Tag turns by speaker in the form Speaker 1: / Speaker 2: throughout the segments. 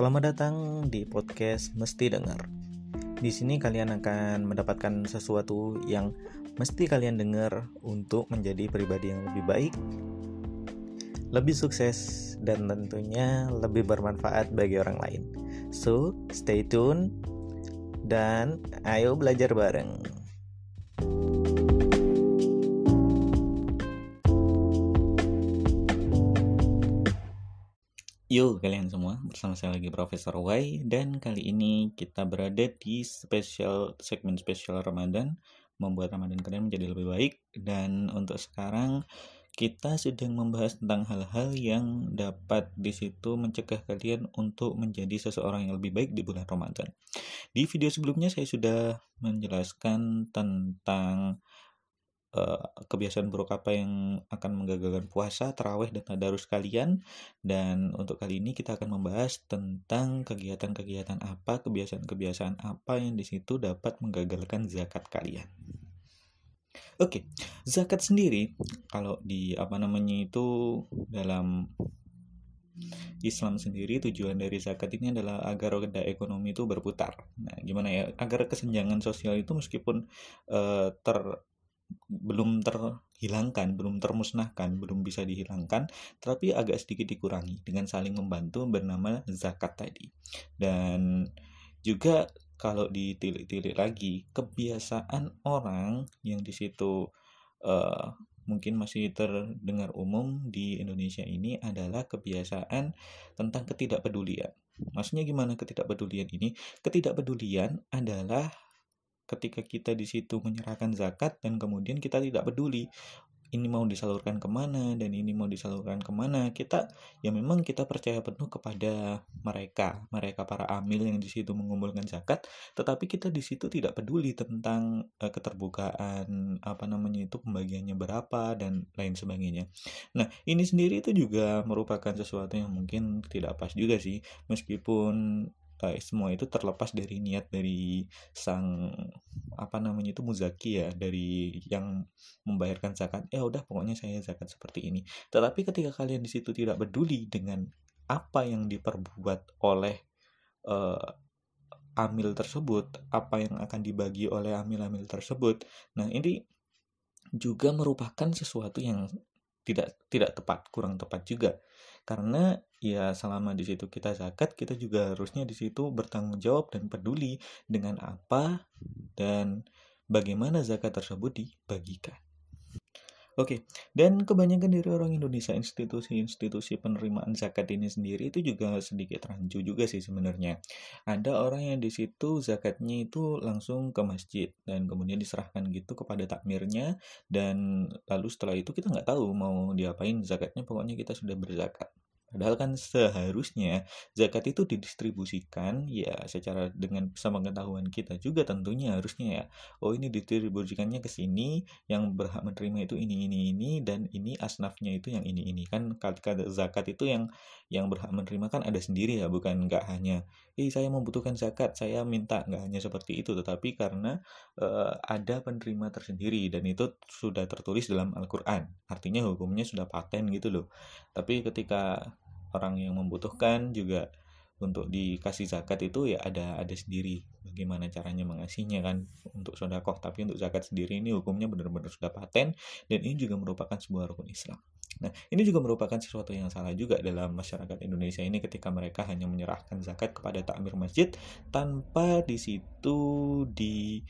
Speaker 1: Selamat datang di podcast Mesti Dengar. Di sini kalian akan mendapatkan sesuatu yang mesti kalian dengar untuk menjadi pribadi yang lebih baik, lebih sukses, dan tentunya lebih bermanfaat bagi orang lain. So, stay tune dan ayo belajar bareng. Yo kalian semua, bersama saya lagi Profesor Y. Dan kali ini kita berada di spesial segmen spesial Ramadan. Membuat Ramadan kalian menjadi lebih baik. Dan untuk sekarang kita sedang membahas tentang hal-hal yang dapat di situ mencegah kalian untuk menjadi seseorang yang lebih baik di bulan Ramadan. Di video sebelumnya saya sudah menjelaskan tentang uh, kebiasaan buruk apa yang akan menggagalkan puasa, terawih, dan tadarus kalian. Dan untuk kali ini kita akan membahas tentang kegiatan-kegiatan apa, kebiasaan-kebiasaan apa yang di situ dapat menggagalkan zakat kalian. Oke, okay. zakat sendiri kalau di apa namanya itu dalam Islam sendiri tujuan dari zakat ini adalah agar roda ekonomi itu berputar. Nah, gimana ya? Agar kesenjangan sosial itu meskipun uh, ter belum terhilangkan, belum termusnahkan, belum bisa dihilangkan, tapi agak sedikit dikurangi dengan saling membantu bernama zakat tadi. Dan juga kalau ditilik-tilik lagi, kebiasaan orang yang di situ uh, mungkin masih terdengar umum di Indonesia ini adalah kebiasaan tentang ketidakpedulian. Maksudnya gimana ketidakpedulian ini? Ketidakpedulian adalah ketika kita di situ menyerahkan zakat dan kemudian kita tidak peduli ini mau disalurkan ke mana dan ini mau disalurkan ke mana kita ya memang kita percaya penuh kepada mereka mereka para amil yang di situ mengumpulkan zakat tetapi kita di situ tidak peduli tentang uh, keterbukaan apa namanya itu pembagiannya berapa dan lain sebagainya. Nah ini sendiri itu juga merupakan sesuatu yang mungkin tidak pas juga sih meskipun uh, semua itu terlepas dari niat dari sang apa namanya itu muzaki ya dari yang membayarkan zakat. Ya udah pokoknya saya zakat seperti ini. Tetapi ketika kalian di situ tidak peduli dengan apa yang diperbuat oleh uh, amil tersebut apa yang akan dibagi oleh amil-amil tersebut nah ini juga merupakan sesuatu yang tidak tidak tepat kurang tepat juga. Karena ya selama di situ kita zakat kita juga harusnya di situ bertanggung jawab dan peduli dengan apa dan bagaimana zakat tersebut dibagikan Oke, dan kebanyakan dari orang Indonesia institusi-institusi penerimaan zakat ini sendiri itu juga sedikit rancu juga sih sebenarnya. Ada orang yang di situ zakatnya itu langsung ke masjid dan kemudian diserahkan gitu kepada takmirnya dan lalu setelah itu kita nggak tahu mau diapain zakatnya pokoknya kita sudah berzakat. Padahal kan seharusnya zakat itu didistribusikan ya secara dengan pengetahuan kita juga tentunya harusnya ya. Oh ini didistribusikannya ke sini yang berhak menerima itu ini ini ini dan ini asnafnya itu yang ini ini kan zakat itu yang yang berhak menerima kan ada sendiri ya bukan nggak hanya eh saya membutuhkan zakat saya minta nggak hanya seperti itu tetapi karena uh, ada penerima tersendiri dan itu sudah tertulis dalam Al-Qur'an. Artinya hukumnya sudah paten gitu loh. Tapi ketika orang yang membutuhkan juga untuk dikasih zakat itu ya ada ada sendiri. Bagaimana caranya mengasihnya kan untuk sodakoh. Tapi untuk zakat sendiri ini hukumnya benar-benar sudah paten dan ini juga merupakan sebuah rukun Islam. Nah ini juga merupakan sesuatu yang salah juga dalam masyarakat Indonesia ini ketika mereka hanya menyerahkan zakat kepada takmir masjid tanpa di situ di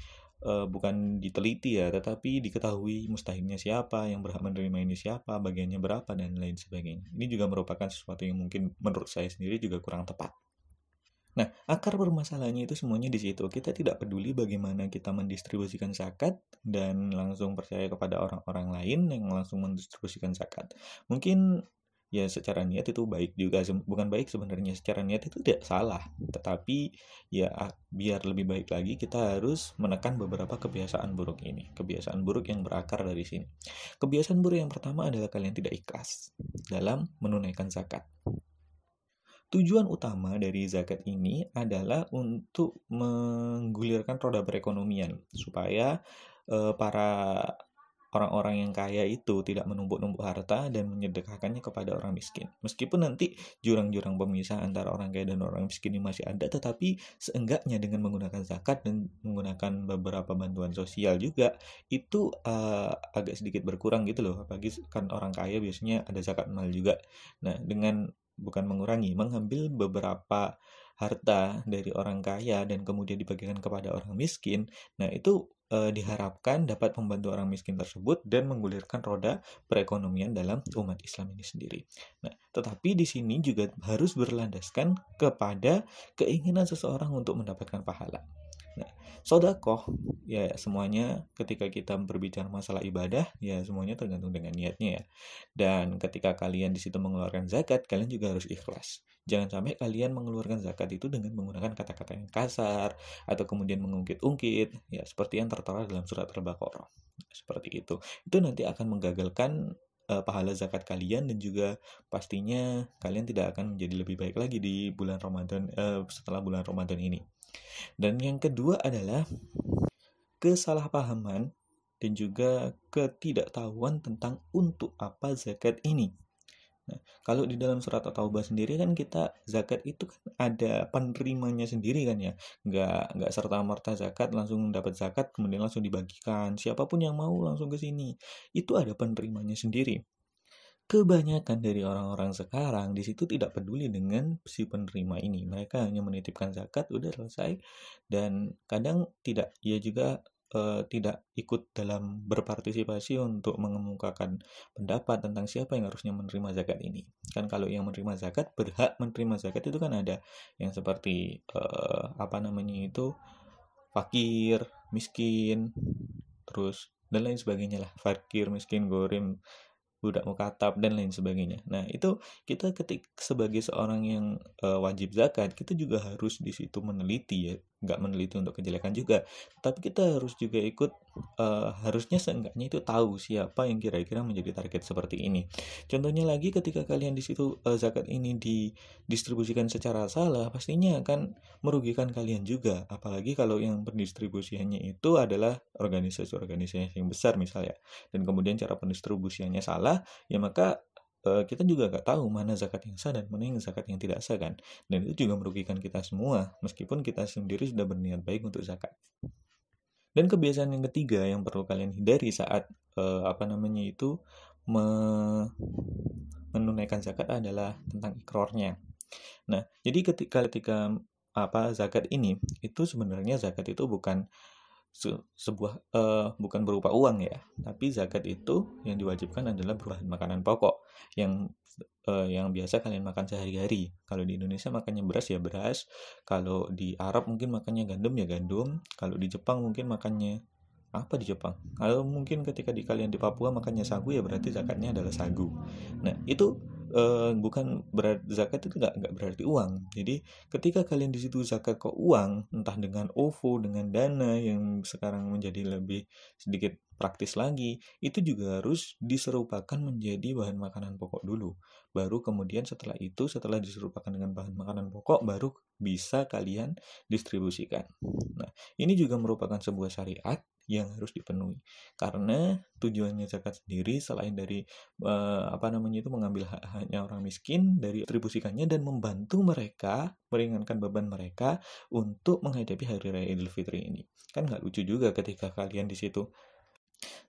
Speaker 1: uh, bukan diteliti ya, tetapi diketahui mustahimnya siapa, yang berhak menerima ini siapa, bagiannya berapa, dan lain sebagainya. Ini juga merupakan sesuatu yang mungkin menurut saya sendiri juga kurang tepat. Nah, akar permasalahannya itu semuanya di situ. Kita tidak peduli bagaimana kita mendistribusikan zakat dan langsung percaya kepada orang-orang lain yang langsung mendistribusikan zakat. Mungkin ya secara niat itu baik juga bukan baik sebenarnya secara niat itu tidak salah. Tetapi ya biar lebih baik lagi kita harus menekan beberapa kebiasaan buruk ini. Kebiasaan buruk yang berakar dari sini. Kebiasaan buruk yang pertama adalah kalian tidak ikhlas dalam menunaikan zakat. Tujuan utama dari zakat ini adalah untuk menggulirkan roda perekonomian supaya uh, para orang-orang yang kaya itu tidak menumpuk-numpuk harta dan menyedekahkannya kepada orang miskin. Meskipun nanti jurang-jurang pemisah antara orang kaya dan orang miskin ini masih ada, tetapi seenggaknya dengan menggunakan zakat dan menggunakan beberapa bantuan sosial juga itu uh, agak sedikit berkurang gitu loh. Apalagi kan orang kaya biasanya ada zakat mal juga. Nah, dengan bukan mengurangi, mengambil beberapa harta dari orang kaya dan kemudian dibagikan kepada orang miskin. Nah, itu e, diharapkan dapat membantu orang miskin tersebut dan menggulirkan roda perekonomian dalam umat Islam ini sendiri. Nah, tetapi di sini juga harus berlandaskan kepada keinginan seseorang untuk mendapatkan pahala. Sodakoh ya semuanya ketika kita berbicara masalah ibadah ya semuanya tergantung dengan niatnya ya. Dan ketika kalian di situ mengeluarkan zakat, kalian juga harus ikhlas. Jangan sampai kalian mengeluarkan zakat itu dengan menggunakan kata-kata yang kasar atau kemudian mengungkit-ungkit ya seperti yang tertera dalam surat Al-Baqarah. Seperti itu. Itu nanti akan menggagalkan uh, pahala zakat kalian dan juga pastinya kalian tidak akan menjadi lebih baik lagi di bulan Ramadan uh, setelah bulan Ramadan ini. Dan yang kedua adalah kesalahpahaman dan juga ketidaktahuan tentang untuk apa zakat ini. Nah, kalau di dalam surat At-Taubah sendiri kan kita zakat itu kan ada penerimanya sendiri kan ya. Nggak, nggak serta merta zakat langsung dapat zakat kemudian langsung dibagikan. Siapa pun yang mau langsung ke sini. Itu ada penerimanya sendiri kebanyakan dari orang-orang sekarang di situ tidak peduli dengan si penerima ini. Mereka hanya menitipkan zakat, udah selesai, dan kadang tidak, ia juga uh, tidak ikut dalam berpartisipasi untuk mengemukakan pendapat tentang siapa yang harusnya menerima zakat ini. Kan kalau yang menerima zakat berhak menerima zakat itu kan ada yang seperti uh, apa namanya itu fakir, miskin, terus dan lain sebagainya lah. Fakir, miskin, gorim, budak mukatab dan lain sebagainya. Nah, itu kita ketik sebagai seorang yang uh, wajib zakat, kita juga harus di situ meneliti ya, nggak meneliti untuk kejelekan juga. Tapi kita harus juga ikut uh, harusnya seenggaknya itu tahu siapa yang kira-kira menjadi target seperti ini. Contohnya lagi ketika kalian di situ uh, zakat ini didistribusikan secara salah pastinya akan merugikan kalian juga. Apalagi kalau yang pendistribusiannya itu adalah organisasi-organisasi yang besar misalnya. Dan kemudian cara pendistribusiannya salah ya maka uh, kita juga nggak tahu mana zakat yang sah dan mana yang zakat yang tidak sah kan? Dan itu juga merugikan kita semua meskipun kita sendiri sudah berniat baik untuk zakat. Dan kebiasaan yang ketiga yang perlu kalian hindari saat uh, apa namanya itu me menunaikan zakat adalah tentang ikrornya. Nah, jadi ketika ketika apa zakat ini itu sebenarnya zakat itu bukan se sebuah uh, bukan berupa uang ya, tapi zakat itu yang diwajibkan adalah bahan makanan pokok yang uh, yang biasa kalian makan sehari-hari. Kalau di Indonesia makannya beras ya beras, kalau di Arab mungkin makannya gandum ya gandum, kalau di Jepang mungkin makannya apa di Jepang? Kalau mungkin ketika di kalian di Papua makannya sagu ya berarti zakatnya adalah sagu. Nah, itu uh, bukan berarti zakat itu nggak nggak berarti uang. Jadi ketika kalian di situ zakat ke uang, entah dengan OVO, dengan dana yang sekarang menjadi lebih sedikit praktis lagi, itu juga harus diserupakan menjadi bahan makanan pokok dulu. Baru kemudian setelah itu, setelah diserupakan dengan bahan makanan pokok, baru bisa kalian distribusikan. Nah, ini juga merupakan sebuah syariat yang harus dipenuhi. Karena tujuannya zakat sendiri selain dari uh, apa namanya itu mengambil hak-haknya orang miskin dari distribusikannya dan membantu mereka meringankan beban mereka untuk menghadapi hari raya Idul Fitri ini. Kan nggak lucu juga ketika kalian di situ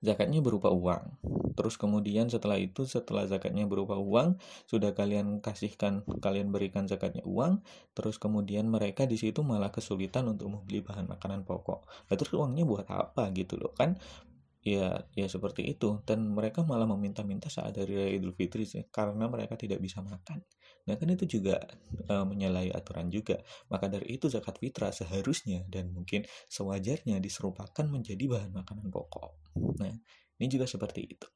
Speaker 1: zakatnya berupa uang. Terus kemudian setelah itu setelah zakatnya berupa uang, sudah kalian kasihkan, kalian berikan zakatnya uang, terus kemudian mereka di situ malah kesulitan untuk membeli bahan makanan pokok. Nah, terus uangnya buat apa gitu loh kan? Ya ya seperti itu dan mereka malah meminta-minta saat raya Idul Fitri sih karena mereka tidak bisa makan. Nah kan itu juga e, menyalahi aturan juga. Maka dari itu zakat fitrah seharusnya dan mungkin sewajarnya diserupakan menjadi bahan makanan pokok. Nah ini juga seperti itu.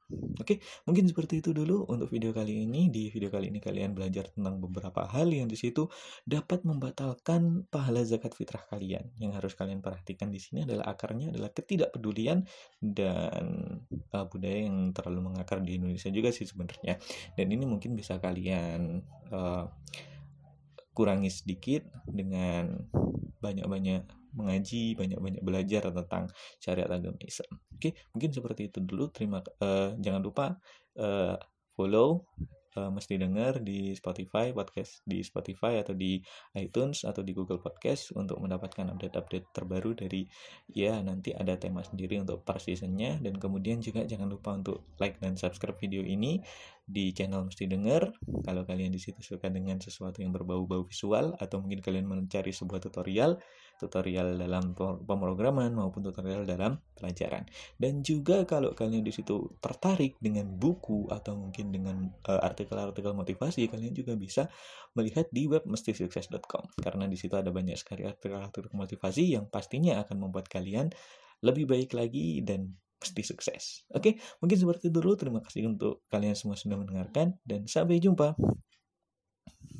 Speaker 1: Oke, mungkin seperti itu dulu untuk video kali ini. Di video kali ini kalian belajar tentang beberapa hal yang di situ dapat membatalkan pahala zakat fitrah kalian. Yang harus kalian perhatikan di sini adalah akarnya adalah ketidakpedulian dan uh, budaya yang terlalu mengakar di Indonesia juga sih sebenarnya. Dan ini mungkin bisa kalian uh, kurangi sedikit dengan banyak-banyak mengaji, banyak-banyak belajar tentang syariat agama Islam. Oke, mungkin seperti itu dulu. Terima uh, jangan lupa uh, follow uh, mesti dengar di Spotify podcast di Spotify atau di iTunes atau di Google Podcast untuk mendapatkan update-update terbaru dari ya nanti ada tema sendiri untuk per seasonnya dan kemudian juga jangan lupa untuk like dan subscribe video ini di channel mesti dengar kalau kalian di situ suka dengan sesuatu yang berbau-bau visual atau mungkin kalian mencari sebuah tutorial tutorial dalam pemrograman maupun tutorial dalam pelajaran dan juga kalau kalian di situ tertarik dengan buku atau mungkin dengan uh, artikel-artikel motivasi kalian juga bisa melihat di web mestisukses.com karena di situ ada banyak sekali artikel-artikel motivasi yang pastinya akan membuat kalian lebih baik lagi dan pasti sukses. Oke, mungkin seperti itu dulu. Terima kasih untuk kalian semua sudah mendengarkan dan sampai jumpa.